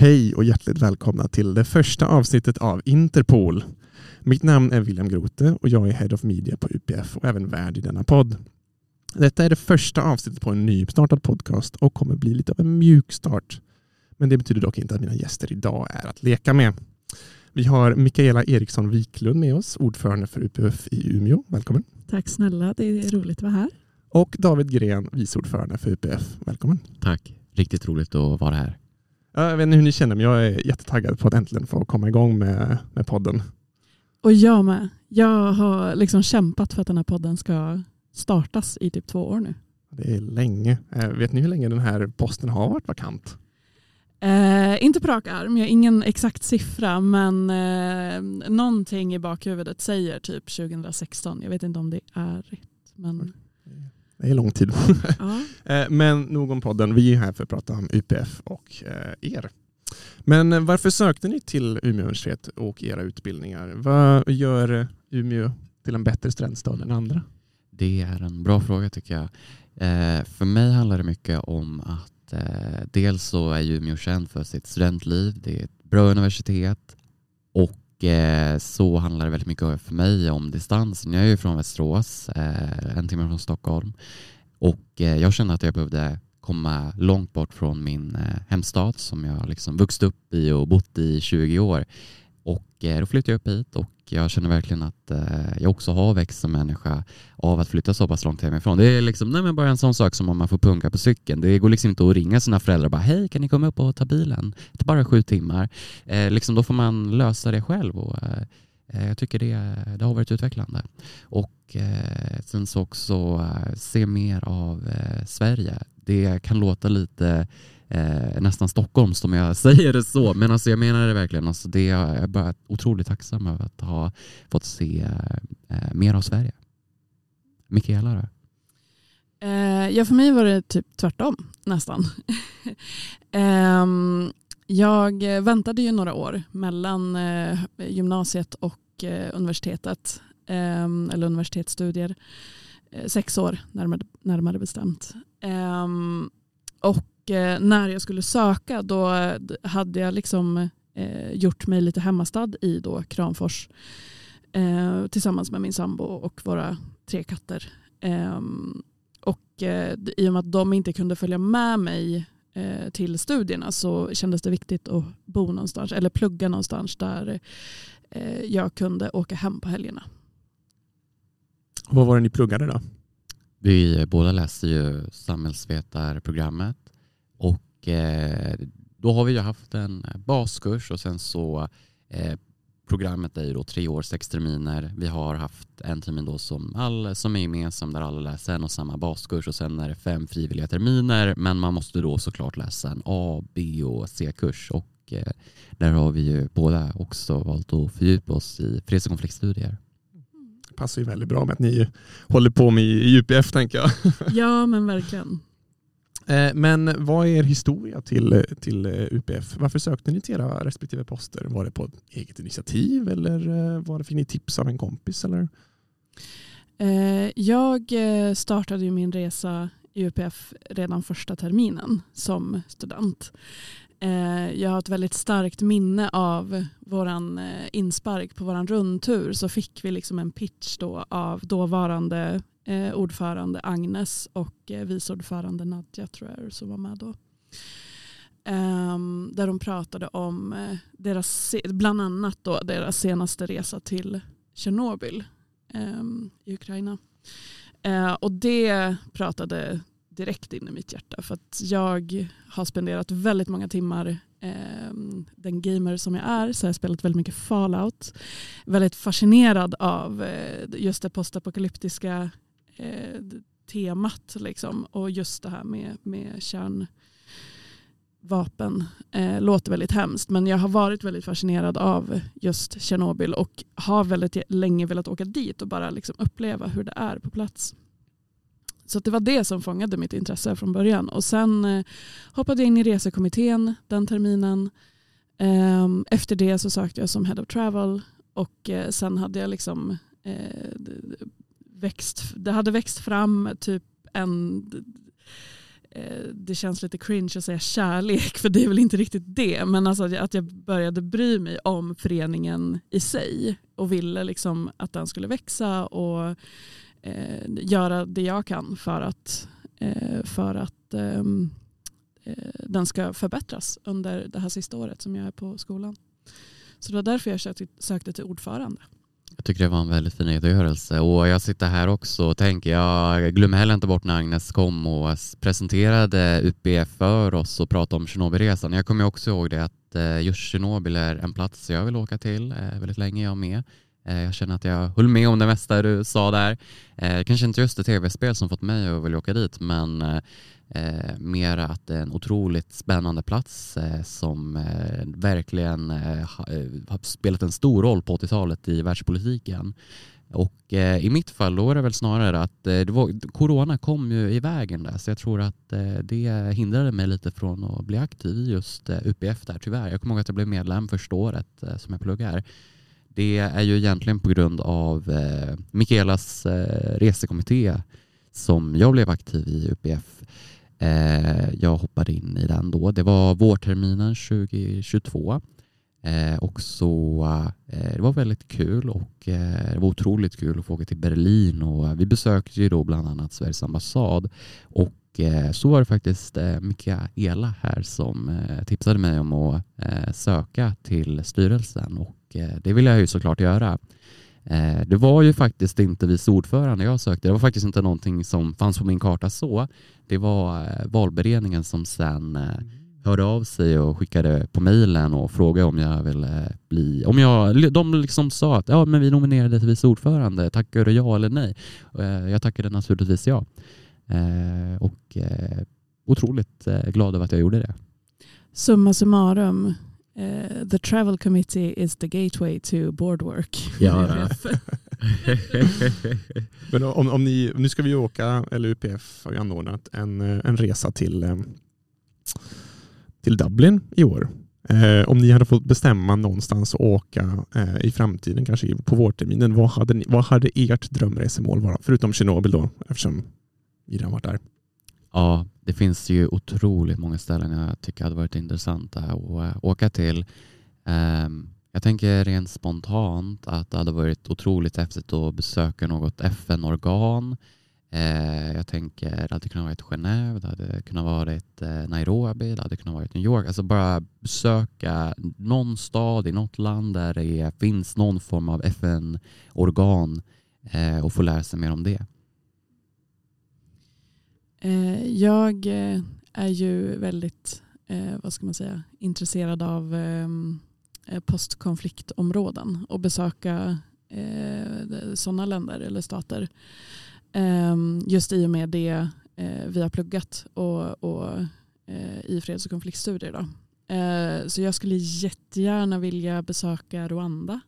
Hej och hjärtligt välkomna till det första avsnittet av Interpol. Mitt namn är William Grote och jag är Head of Media på UPF och även värd i denna podd. Detta är det första avsnittet på en nystartad podcast och kommer bli lite av en mjukstart. Men det betyder dock inte att mina gäster idag är att leka med. Vi har Mikaela Eriksson Wiklund med oss, ordförande för UPF i Umeå. Välkommen. Tack snälla, det är roligt att vara här. Och David Gren, vice ordförande för UPF. Välkommen. Tack, riktigt roligt att vara här. Jag vet inte hur ni känner, men jag är jättetaggad på att äntligen få komma igång med, med podden. Och jag med. Jag har liksom kämpat för att den här podden ska startas i typ två år nu. Det är länge. Eh, vet ni hur länge den här posten har varit vakant? Eh, inte på rak arm, jag har ingen exakt siffra men eh, någonting i bakhuvudet säger typ 2016. Jag vet inte om det är rätt. Men... Det är lång tid. Ja. Eh, men nog om podden. Vi är här för att prata om UPF och eh, er. Men eh, varför sökte ni till Umeå universitet och era utbildningar? Vad gör Umeå till en bättre studentstad än andra? Det är en bra fråga tycker jag. För mig handlar det mycket om att dels så är Umeå känd för sitt studentliv. Det är ett bra universitet och eh, så handlar det väldigt mycket för mig om distansen. Jag är ju från Västerås, eh, en timme från Stockholm och eh, jag kände att jag behövde komma långt bort från min eh, hemstad som jag liksom vuxit upp i och bott i 20 år. Och eh, då flyttade jag upp hit och jag känner verkligen att eh, jag också har växt som människa av att flytta så pass långt hemifrån. Det är liksom, nej men bara en sån sak som om man får punka på cykeln. Det går liksom inte att ringa sina föräldrar och bara hej kan ni komma upp och ta bilen? Det är bara sju timmar. Eh, liksom då får man lösa det själv och eh, eh jag tycker det, det har varit utvecklande. Och eh, sen så också se mer av eh, Sverige. Det kan låta lite eh, nästan Stockholms om jag säger det så. Men alltså jag menar det verkligen. Alltså det, jag är bara otroligt tacksam över att ha fått se eh, mer av Sverige. Mikaela då? Eh, ja, för mig var det typ tvärtom nästan. Ehm, jag väntade ju några år mellan eh, gymnasiet och eh, universitetet, ehm, eller universitetsstudier. Eh, sex år närmare, närmare bestämt. Ehm, och när jag skulle söka då hade jag liksom eh, gjort mig lite hemmastad i då Kramfors eh, tillsammans med min sambo och våra tre katter. Ehm, och i och med att de inte kunde följa med mig till studierna så kändes det viktigt att bo någonstans eller plugga någonstans där jag kunde åka hem på helgerna. Vad var det ni pluggade då? Vi båda läste ju samhällsvetarprogrammet och eh, då har vi ju haft en baskurs och sen så eh, programmet är ju då tre år, sex terminer. Vi har haft en termin då som, all, som är gemensam där alla läser en och samma baskurs och sen är det fem frivilliga terminer men man måste då såklart läsa en A, B och C-kurs och eh, där har vi ju båda också valt att fördjupa oss i freds och konfliktstudier passar ju väldigt bra med att ni håller på med i UPF tänker jag. Ja men verkligen. Eh, men vad är er historia till, eh, till eh, UPF? Varför sökte ni till era respektive poster? Var det på eget initiativ eller var det, fick ni tips av en kompis? Eller? Jag startade min resa i UPF redan första terminen som student. Jag har ett väldigt starkt minne av våran inspark på våran rundtur så fick vi liksom en pitch då av dåvarande eh, ordförande Agnes och eh, vice ordförande Nadja tror jag som var med då. Um, där de pratade om eh, deras, bland annat då deras senaste resa till Tjernobyl um, i Ukraina. Eh, och det pratade direkt in i mitt hjärta. För att jag har spenderat väldigt många timmar, eh, den gamer som jag är, så har jag spelat väldigt mycket Fallout. Väldigt fascinerad av eh, just det postapokalyptiska eh, temat. Liksom. Och just det här med, med kärnvapen eh, låter väldigt hemskt. Men jag har varit väldigt fascinerad av just Tjernobyl och har väldigt länge velat åka dit och bara liksom uppleva hur det är på plats. Så det var det som fångade mitt intresse från början. Och sen eh, hoppade jag in i resekommittén den terminen. Eh, efter det så sökte jag som head of travel och eh, sen hade jag liksom eh, växt, det hade växt fram typ en eh, det känns lite cringe att säga kärlek för det är väl inte riktigt det. Men alltså att jag började bry mig om föreningen i sig och ville liksom att den skulle växa och eh, göra det jag kan för att, eh, för att ehm, eh, den ska förbättras under det här sista året som jag är på skolan. Så det var därför jag sökte, sökte till ordförande. Jag tycker det var en väldigt fin redogörelse och jag sitter här också och tänker, jag glömmer heller inte bort när Agnes kom och presenterade UPF för oss och pratade om Tjernobylresan. Jag kommer också ihåg det att eh, just Tjernobyl är en plats jag vill åka till eh, väldigt länge, jag med. Eh, jag känner att jag höll med om det mesta du sa där. Eh, kanske inte just det tv-spel som fått mig att vilja åka dit, men eh, mer att det är en otroligt spännande plats eh, som eh, verkligen har spelat en stor roll på 80-talet i världspolitiken. Och i mitt fall då är det väl snarare att det var, corona kom ju i vägen där så jag tror att det hindrade mig lite från att bli aktiv i just UPF där tyvärr. Jag kommer ihåg att jag blev medlem första året som jag pluggar. Det är ju egentligen på grund av eh, Mikaelas eh, resekommitté som jag blev aktiv i UPF Eh, jag hoppade in i den då. Det var vårterminen 2022 eh, och så, eh, det var väldigt kul och eh, det var otroligt kul att få åka till Berlin och vi besökte ju då bland annat Sveriges ambassad. Och så var det faktiskt Mikaela här som tipsade mig om att söka till styrelsen och Eh, det vill jag ju såklart göra. Eh, det var ju faktiskt inte vice ordförande jag sökte. Det var faktiskt inte någonting som fanns på min karta så. Det var eh, valberedningen som sen hörde av sig och skickade på mejlen och frågade om jag ville bli... Om jag, de liksom sa att ja, men vi nominerade till vice ordförande, tackar du ja eller nej? Jag tackade naturligtvis ja. Och otroligt glad över att jag gjorde det. Summa summarum, Uh, the travel committee is the gateway to boardwork. Ja. Men om, om ni, nu ska vi åka, eller UPF har ju anordnat en, eh, en resa till, eh, till Dublin i år. Eh, om ni hade fått bestämma någonstans att åka eh, i framtiden, kanske på vårterminen, vad hade, ni, vad hade ert drömresemål varit? Förutom Tjernobyl då, eftersom ni redan varit där. Ja, det finns ju otroligt många ställen jag tycker hade varit intressanta att eh, åka till. Ehm, jag tänker rent spontant att det hade varit otroligt häftigt att besöka något FN-organ. Eh, jag tänker att det hade kunnat vara Genève, det hade kunnat vara eh, Nairobi, det hade kunnat vara New York. Alltså bara besöka någon stad i något land där det finns någon form av FN-organ och få lära sig mer om det. Eh, jag eh, är ju väldigt eh, vad ska man säga, intresserad av ehm, eh, postkonfliktområden och besöka eh, sådana länder eller stater. Ehm, just i och med det vi har pluggat och, och i freds och konfliktstudier. Då. Så jag skulle jättegärna vilja besöka Rwanda.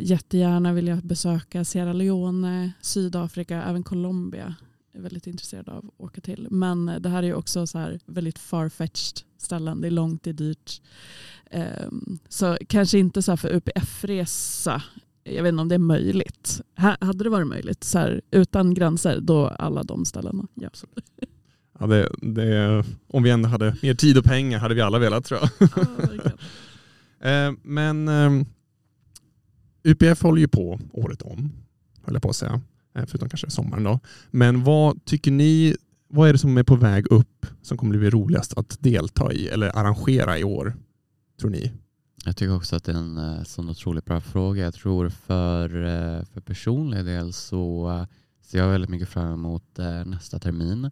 Jättegärna vilja besöka Sierra Leone, Sydafrika, även Colombia är väldigt intresserad av att åka till. Men det här är också så här väldigt farfetched ställen. Det är långt, det är dyrt. Um, så kanske inte så för UPF-resa. Jag vet inte om det är möjligt. Här, hade det varit möjligt, så här, utan gränser, då alla de ställena. Ja. Ja, det, det, om vi ändå hade mer tid och pengar hade vi alla velat tror jag. Ja, uh, men um, ehm, UPF håller ju på året om, höll jag på att säga. Eh, förutom kanske sommaren då. Men vad tycker ni, vad är det som är på väg upp som kommer bli roligast att delta i eller arrangera i år, tror ni? Jag tycker också att det är en eh, sån otroligt bra fråga. Jag tror för, eh, för personlig del så ser jag väldigt mycket fram emot nästa termin.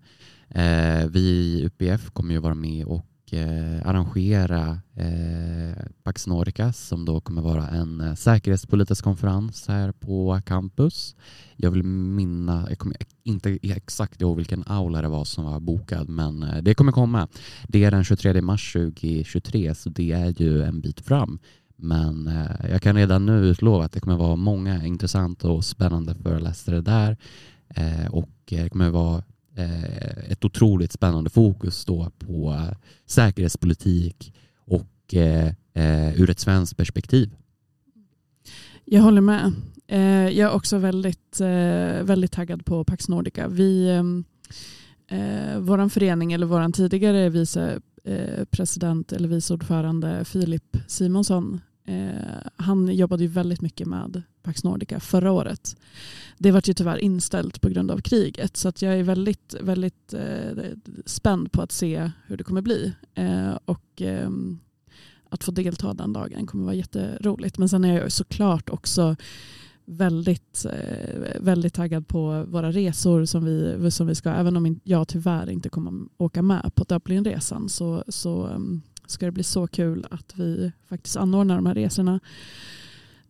Vi i UPF kommer ju vara med och eh, arrangera eh, Pax Nordica som då kommer vara en eh, säkerhetspolitisk konferens här på campus. Jag vill minna, jag kommer inte exakt ihåg vilken aula det var som var bokad men eh, det kommer komma. Det är den 23 mars 2023 så det är ju en bit fram. Men eh, jag kan redan nu utlova att det kommer vara många intressanta och spännande föreläsare där och det kommer vara Eh, ett otroligt spännande fokus då på eh, säkerhetspolitik och eh, eh, ur ett svenskt perspektiv. Jag håller med. Eh, jag är också väldigt, väldigt taggad på Pax Nordica. Vi, eh, vår förening eller vår tidigare vicepresident eller vice ordförande Filip Simonsson han jobbade ju väldigt mycket med Pax Nordica förra året. Det var ju tyvärr inställt på grund av kriget så att jag är väldigt, väldigt eh, spänd på att se hur det kommer bli. Eh, och eh, att få delta den dagen kommer vara jätteroligt. Men sen är jag såklart också väldigt, eh, väldigt taggad på våra resor som vi, som vi ska. Även om jag tyvärr inte kommer åka med på Dublinresan så, så ehm, ska det bli så kul att vi faktiskt anordnar de här resorna.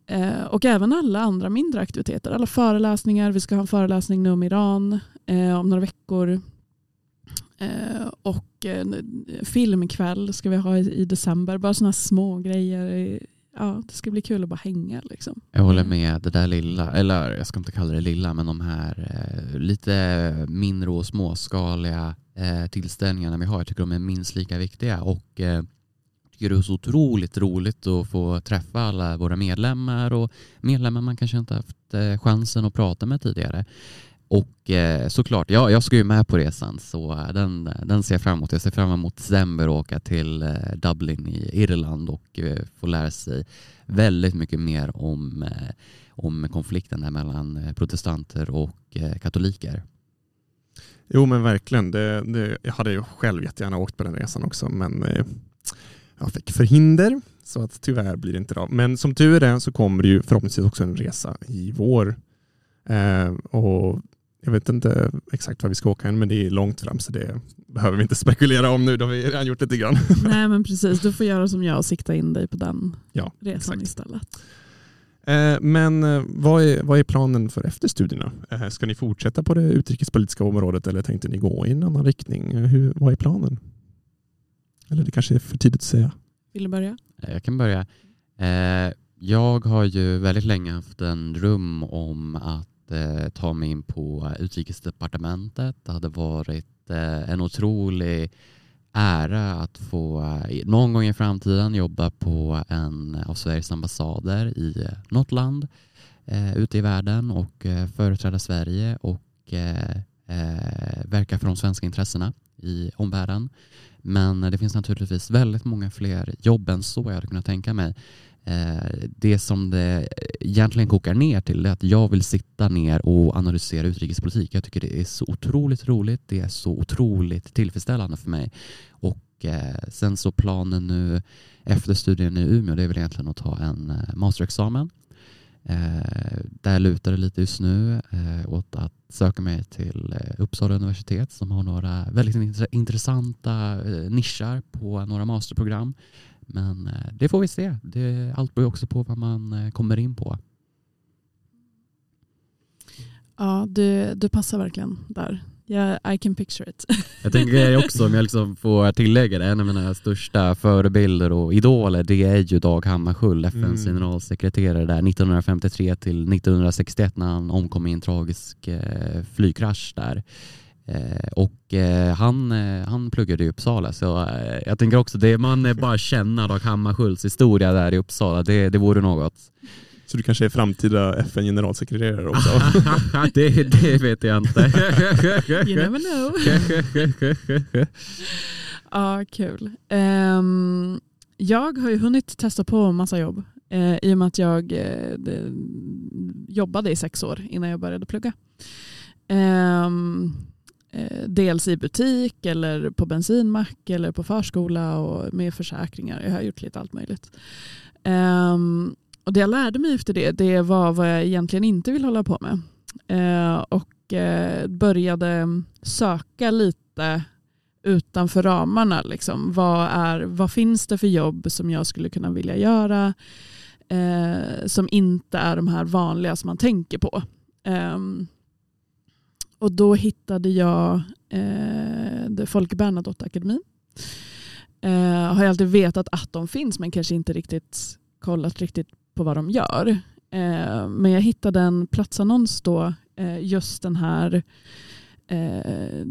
Eh, och även alla andra mindre aktiviteter, alla föreläsningar. Vi ska ha en föreläsning nu om Iran eh, om några veckor. Eh, och eh, filmkväll ska vi ha i, i december. Bara sådana små grejer. Ja, det ska bli kul att bara hänga. Liksom. Jag håller med. Det där lilla, eller jag ska inte kalla det lilla, men de här eh, lite mindre och småskaliga eh, tillställningarna vi har. Jag tycker de är minst lika viktiga och eh, tycker det är så otroligt roligt att få träffa alla våra medlemmar och medlemmar man kanske inte haft eh, chansen att prata med tidigare. Och eh, såklart, ja, jag ska ju med på resan så eh, den, den ser jag fram emot. Jag ser fram emot december och åka till eh, Dublin i Irland och eh, få lära sig väldigt mycket mer om, om konflikten mellan protestanter och katoliker. Jo men verkligen. Det, det, jag hade ju själv jättegärna åkt på den resan också men eh, jag fick förhinder så att tyvärr blir det inte av. Men som tur är så kommer det ju förhoppningsvis också en resa i vår. Eh, och jag vet inte exakt var vi ska åka än men det är långt fram så det behöver vi inte spekulera om nu. Då har vi redan gjort lite grann. Nej men precis, du får göra som jag och sikta in dig på den ja, resan exakt. istället. Eh, men eh, vad är, vad är planen för efter studierna? Eh, ska ni fortsätta på det utrikespolitiska området eller tänkte ni gå i en annan riktning? Hur, vad är planen? Eller det kanske är för tidigt att säga. Vill du börja? Jag kan börja. Jag har ju väldigt länge haft en dröm om att ta mig in på utrikesdepartementet. Det hade varit en otrolig ära att få någon gång i framtiden jobba på en av Sveriges ambassader i något land eh, ute i världen och eh, företräda Sverige och eh, eh, verka för de svenska intressena i omvärlden. Men det finns naturligtvis väldigt många fler jobb än så jag hade kunnat tänka mig. Eh, det som det egentligen kokar ner till är att jag vill sitta ner och analysera utrikespolitik. Jag tycker det är så otroligt roligt. Det är så otroligt tillfredsställande för mig. Och eh, sen så planen nu efter studien i Umeå det är väl egentligen att ta en eh, masterexamen eh. Där lutar det lite just nu eh, åt att söka mig till eh, Uppsala universitet som har några väldigt intressanta eh, nischar på några masterprogram men eh, det får vi se. Det, allt beror också på vad man eh, kommer in på. Ja, du, du passar verkligen där. Yeah, I can picture it. Jag tänker också, om jag liksom får tillägga det, en av mina största förebilder och idoler det är ju Dag Hammarskjöld, FNs mm. generalsekreterare där 1953 till 1961 när han omkom i en tragisk eh, flygkrasch där. Eh, och eh, han, eh, han pluggade i Uppsala så jag tänker också det man bara känner Dag Hammarskjölds historia där i Uppsala, det, det vore något. Så du kanske är framtida FN-generalsekreterare också? det, det vet jag inte. you never know. ja, kul. Um, jag har ju hunnit testa på massa jobb uh, i och med att jag uh, de, jobbade i sex år innan jag började plugga. Um, Eh, dels i butik eller på bensinmack eller på förskola och med försäkringar. Jag har gjort lite allt möjligt. Um, och det jag lärde mig efter det, det var vad jag egentligen inte vill hålla på med. Eh, och eh, började söka lite utanför ramarna. Liksom. Vad, är, vad finns det för jobb som jag skulle kunna vilja göra eh, som inte är de här vanliga som man tänker på. Ehm, och då hittade jag eh, Folke Bernadotte-akademin. Eh, har jag alltid vetat att de finns men kanske inte riktigt kollat riktigt på vad de gör. Eh, men jag hittade en platsannons då eh, just den här, eh,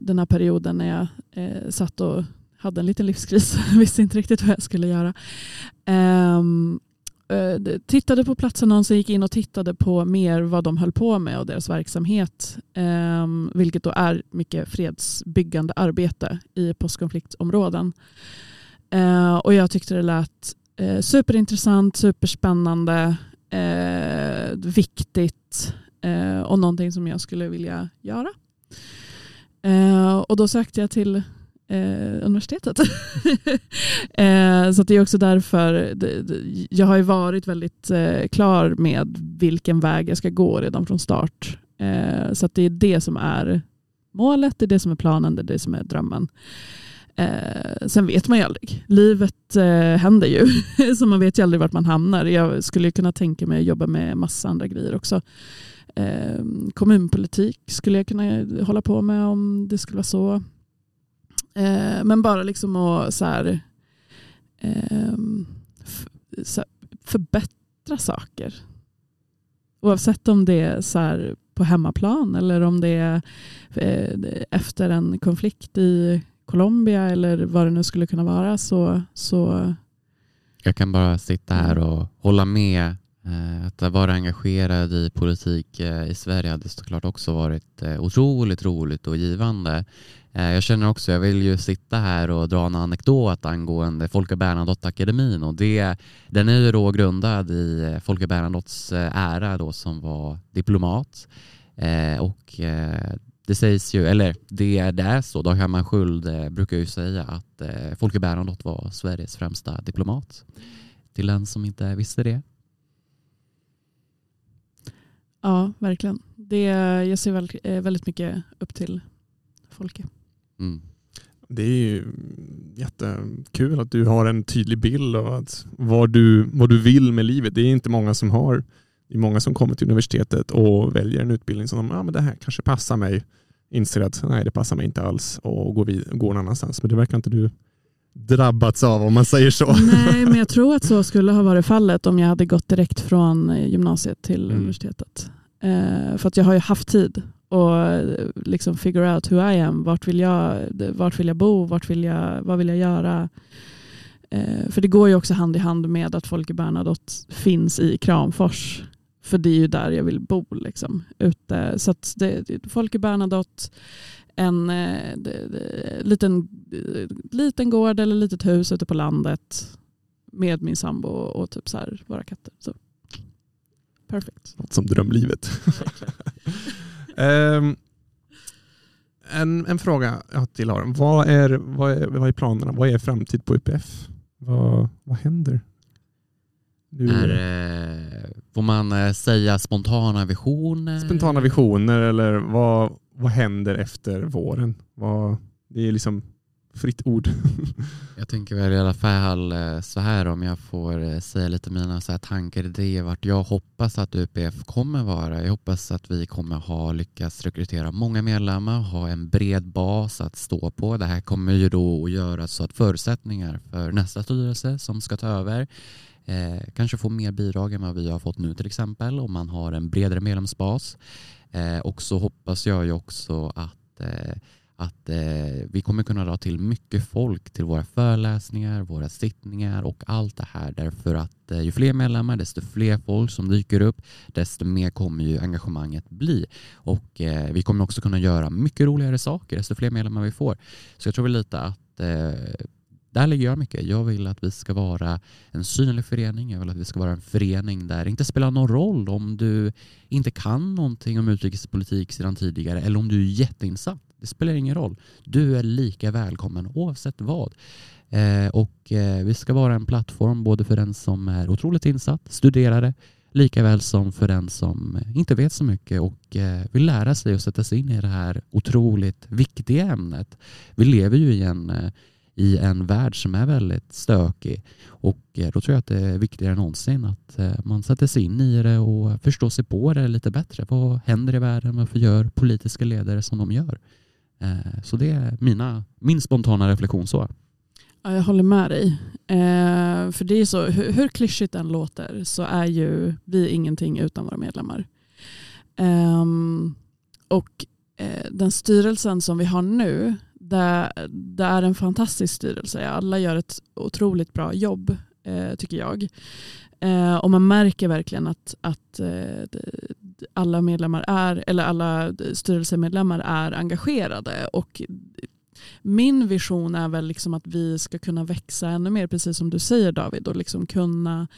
den här perioden när jag eh, satt och hade en liten livskris. visste inte riktigt vad jag skulle göra. Ehm, eh, tittade på platsannonsen, gick in och tittade på mer vad de höll på med och deras verksamhet. Eh, vilket då är mycket fredsbyggande arbete i postkonfliktområden. Eh, och jag tyckte det lät eh, superintressant, superspännande, eh, viktigt eh, och någonting som jag skulle vilja göra. Eh, och då sökte jag till eh, universitetet. eh, så det är också därför det, det, jag har ju varit väldigt eh, klar med vilken väg jag ska gå redan från start. Eh, så det är det som är målet, det är det som är planen, det är det som är drömmen. Eh, sen vet man ju aldrig. Livet eh, händer ju, så man vet ju aldrig vart man hamnar. Jag skulle kunna tänka mig att jobba med massa andra grejer också. Eh, kommunpolitik skulle jag kunna hålla på med om det skulle vara så. Eh, men bara liksom att så här, eh, så här, förbättra saker. Oavsett om det är så här på hemmaplan eller om det är eh, efter en konflikt i Colombia eller vad det nu skulle kunna vara. Så, så... Jag kan bara sitta här och hålla med. Eh, att vara engagerad i politik eh, i Sverige hade såklart också varit otroligt roligt och givande. Jag känner också, jag vill ju sitta här och dra en anekdot angående Folke Bernadotte-akademin och det, den är ju då grundad i Folke Bernadottes ära då som var diplomat och det sägs ju, eller det, det är så, Dag Hammarskjöld eh, brukar ju säga att eh, Folke Bernadotte var Sveriges främsta diplomat. Till den som inte visste det. Ja, verkligen. Det, jag ser väldigt, eh, väldigt mycket upp till Folke. Mm. Det är ju jättekul att du har en tydlig bild av att vad, du, vad du vill med livet. Det är inte många som har. Det är många som kommer till universitetet och väljer en utbildning som de, ja men det här kanske passar mig inser att nej, det passar mig inte alls och går, vid, går någon annanstans. Men det verkar inte du drabbats av om man säger så. Nej, men jag tror att så skulle ha varit fallet om jag hade gått direkt från gymnasiet till mm. universitetet. Eh, för att jag har ju haft tid och liksom figure out who I am. Vart vill jag, vart vill jag bo? Vart vill jag, vad vill jag göra? Eh, för det går ju också hand i hand med att Folke Bernadotte finns i Kramfors. För det är ju där jag vill bo. Liksom, ute. Så att det, Folke Bernadotte, en eh, det, det, liten, liten gård eller litet hus ute på landet med min sambo och typ så här, våra katter. Så. Perfekt. Något som drömlivet. um, en, en fråga till Aron. Vad är, vad, är, vad är planerna? Vad är framtid på UPF? Vad, vad händer? Du... Är, eh, får man eh, säga spontana visioner? Spontana visioner eller vad, vad händer efter våren? Vad, det är liksom fritt ord. jag tänker väl i alla fall eh, så här om jag får eh, säga lite mina så här tankar, idéer vart jag hoppas att UPF kommer vara. Jag hoppas att vi kommer ha lyckats rekrytera många medlemmar, ha en bred bas att stå på. Det här kommer ju då att göra så att förutsättningar för nästa styrelse som ska ta över Eh, kanske få mer bidrag än vad vi har fått nu till exempel om man har en bredare medlemsbas. Eh, och så hoppas jag ju också att, eh, att eh, vi kommer kunna dra till mycket folk till våra föreläsningar, våra sittningar och allt det här därför att eh, ju fler medlemmar, desto fler folk som dyker upp, desto mer kommer ju engagemanget bli. Och eh, vi kommer också kunna göra mycket roligare saker, desto fler medlemmar vi får. Så jag tror väl lite att eh, där lägger jag mycket. Jag vill att vi ska vara en synlig förening. Jag vill att vi ska vara en förening där det inte spelar någon roll om du inte kan någonting om utrikespolitik sedan tidigare eller om du är jätteinsatt. Det spelar ingen roll. Du är lika välkommen oavsett vad. Eh, och eh, vi ska vara en plattform både för den som är otroligt insatt, studerare, lika väl som för den som inte vet så mycket och eh, vill lära sig och sätta sig in i det här otroligt viktiga ämnet. Vi lever ju i en eh, i en värld som är väldigt stökig. Och eh, då tror jag att det är viktigare än någonsin att eh, man sätter sig in i det och förstår sig på det lite bättre. Vad händer i världen? Varför gör politiska ledare som de gör? Eh, så det är mina, min spontana reflektion så. Ja, jag håller med dig. Eh, för det är så, hur, hur klyschigt den låter så är ju vi ingenting utan våra medlemmar. Eh, och eh, den styrelsen som vi har nu det, det är en fantastisk styrelse. Alla gör ett otroligt bra jobb. eh, tycker jag. Eh, och man märker verkligen att, att eh, alla medlemmar är, eller alla styrelsemedlemmar är engagerade. Och min vision är väl liksom att vi ska kunna växa ännu mer, precis som du säger David, och liksom kunna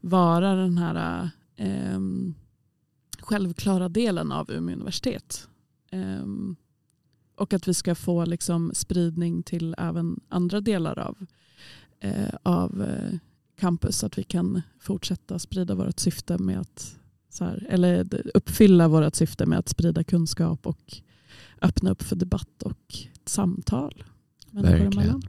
vara den här eh, självklara delen av Umeå universitet. Eh, och att vi ska få liksom spridning till även andra delar av, eh, av eh, campus. Så att vi kan fortsätta sprida vårt syfte med att så här, eller uppfylla vårt syfte med att sprida kunskap och öppna upp för debatt och samtal. Verkligen.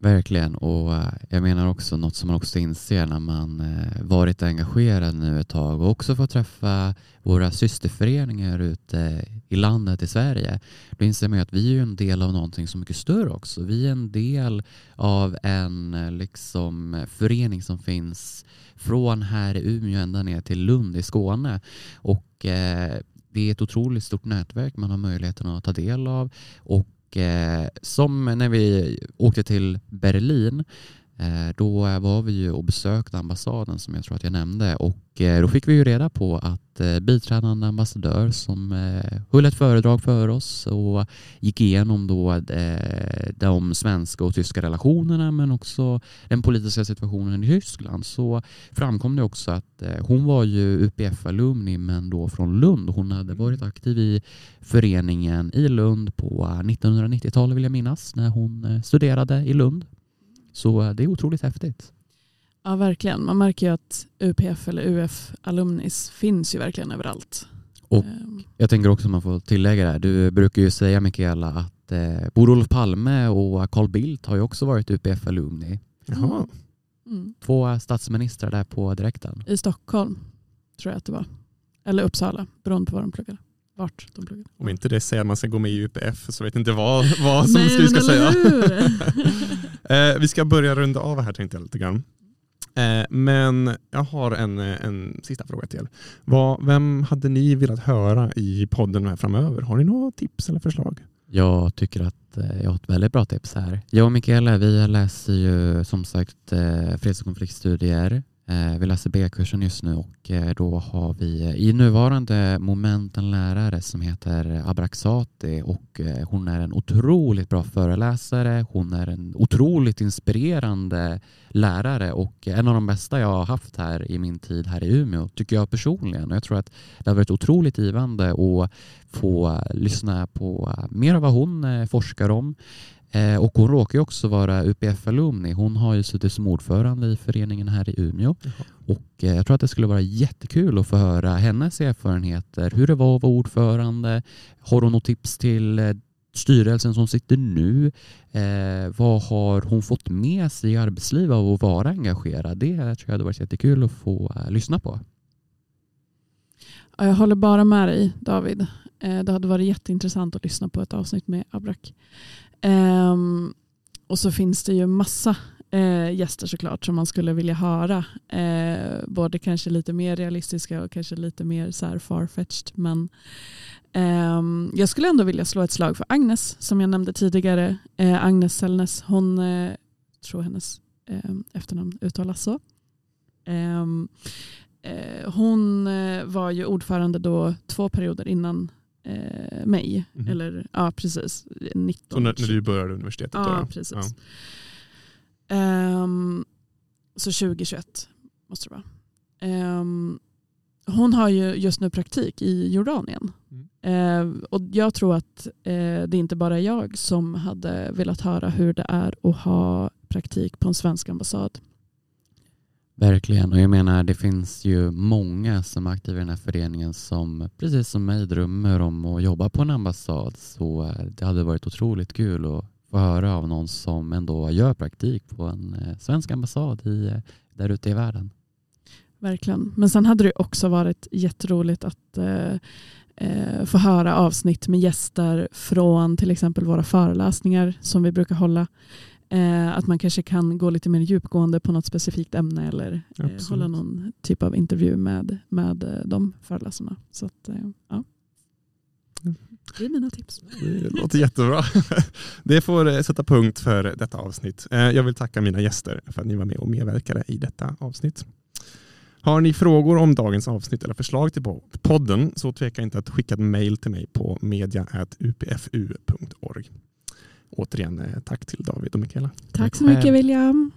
Verkligen, och eh, jag menar också något som man också inser när man eh, varit engagerad nu ett tag och också får träffa våra systerföreningar ute i landet i Sverige. Då inser man att vi är en del av någonting så mycket större också. Vi är en del av en eh, liksom, förening som finns från här i Umeå ända ner till Lund i Skåne. Och det är ett otroligt stort nätverk man har möjligheten att ta del av och Eh, som när vi åkte till Berlin då var vi ju och besökte ambassaden som jag tror att jag nämnde och eh, då fick vi ju reda på att eh, biträdande ambassadör som höll ett föredrag för oss och gick igenom då de svenska och tyska relationerna men också den politiska situationen i Tyskland. Så framkom det också att hon var ju UPF-alumni men då från Lund. Hon hade varit aktiv i föreningen i Lund på 1990-talet vill jag minnas när hon studerade i Lund så eh, det är otroligt häftigt. Ja, verkligen. Man märker ju att UPF eller UF alumnis finns ju verkligen överallt. Och ehm. jag tänker också man får tillägga det här. Du brukar ju säga Mikaela att eh, både Olof Palme och Carl Bildt har ju också varit UPF alumni. Jaha. Mm. Två statsministrar där på direkten. I Stockholm tror jag att det var. Eller Uppsala, beroende på var de pluggade vart de pluggade. Om inte det säger att man ska gå med i UPF så vet jag inte vad, vad som Nej, vi ska säga. eh, vi ska börja runda av här tänkte jag lite grann. Eh, men jag har en, en sista fråga till er. Vad, vem hade ni velat höra i podden här framöver? Har ni några tips eller förslag? Jag tycker att eh, jag har ett väldigt bra tips här. Jag och Mikaela vi läser ju som sagt eh, freds och konfliktstudier Eh, Eh, vi läser B-kursen just nu och eh, då har vi eh, i nuvarande moment en lärare som heter Abraxati och hon är en otroligt bra föreläsare. Hon är en otroligt inspirerande lärare och en av de bästa jag har haft här i min tid här i Umeå tycker jag personligen. Jag tror att det har varit otroligt givande att få lyssna på mer av vad hon forskar om. Eh, och hon råkar ju också vara UPF-alumni. Hon har ju suttit som ordförande i föreningen här i Umeå. Jaha. Och eh, jag tror att det skulle vara jättekul att få höra hennes erfarenheter. Hur det var att vara ordförande. Har hon något tips till eh, styrelsen som sitter nu? Vad har hon fått med sig i arbetslivet av att vara engagerad? Det tror jag hade varit jättekul att få lyssna på. Jag håller bara med dig David. Det hade varit jätteintressant att lyssna på ett avsnitt med Abrak. Um, och så finns det ju massa eh, gäster såklart som man skulle vilja höra. Eh, både kanske lite mer realistiska och kanske lite mer så här farfetched. Men eh, jag skulle ändå vilja slå ett slag för Agnes som jag nämnde tidigare. Eh, Agnes Sellnes, hon eh, tror hennes ehm, efternamn uttalas så. Ehm, eh, hon eh, var ju ordförande då två perioder innan eh, mig. Mm. Eller, ja, precis. 19. Så när, när du började universitetet? Ja, då? precis. Ja. Um, så 2021 måste det vara. Um, hon har ju just nu praktik i Jordanien. Mm. Uh, och jag tror att uh, det är inte bara jag som hade velat höra hur det är att ha praktik på en svensk ambassad. Verkligen, och jag menar det finns ju många som är aktiva i den här föreningen som precis som mig drömmer om att jobba på en ambassad. Så eh, det hade varit otroligt kul att få höra av någon som ändå gör praktik på en eh, svensk ambassad i, eh, där ute i världen. Verkligen, men sen hade det också varit jätteroligt att eh, få höra avsnitt med gäster från till exempel våra föreläsningar som vi brukar hålla. Eh, att man kanske kan gå lite mer djupgående på något specifikt ämne eller eh, hålla någon typ av intervju med, med eh, de föreläsarna. Så att, eh, ja. Det är mina tips. Det låter jättebra. Det får eh, sätta punkt för detta avsnitt. Eh, Jag vill tacka mina gäster för att ni var med och medverkade i detta avsnitt. Har ni frågor om dagens avsnitt eller förslag till podden så tveka inte att skicka ett mejl till mig på media.upfu.org. Återigen eh, tack till David och Mikaela. Tack så mycket William.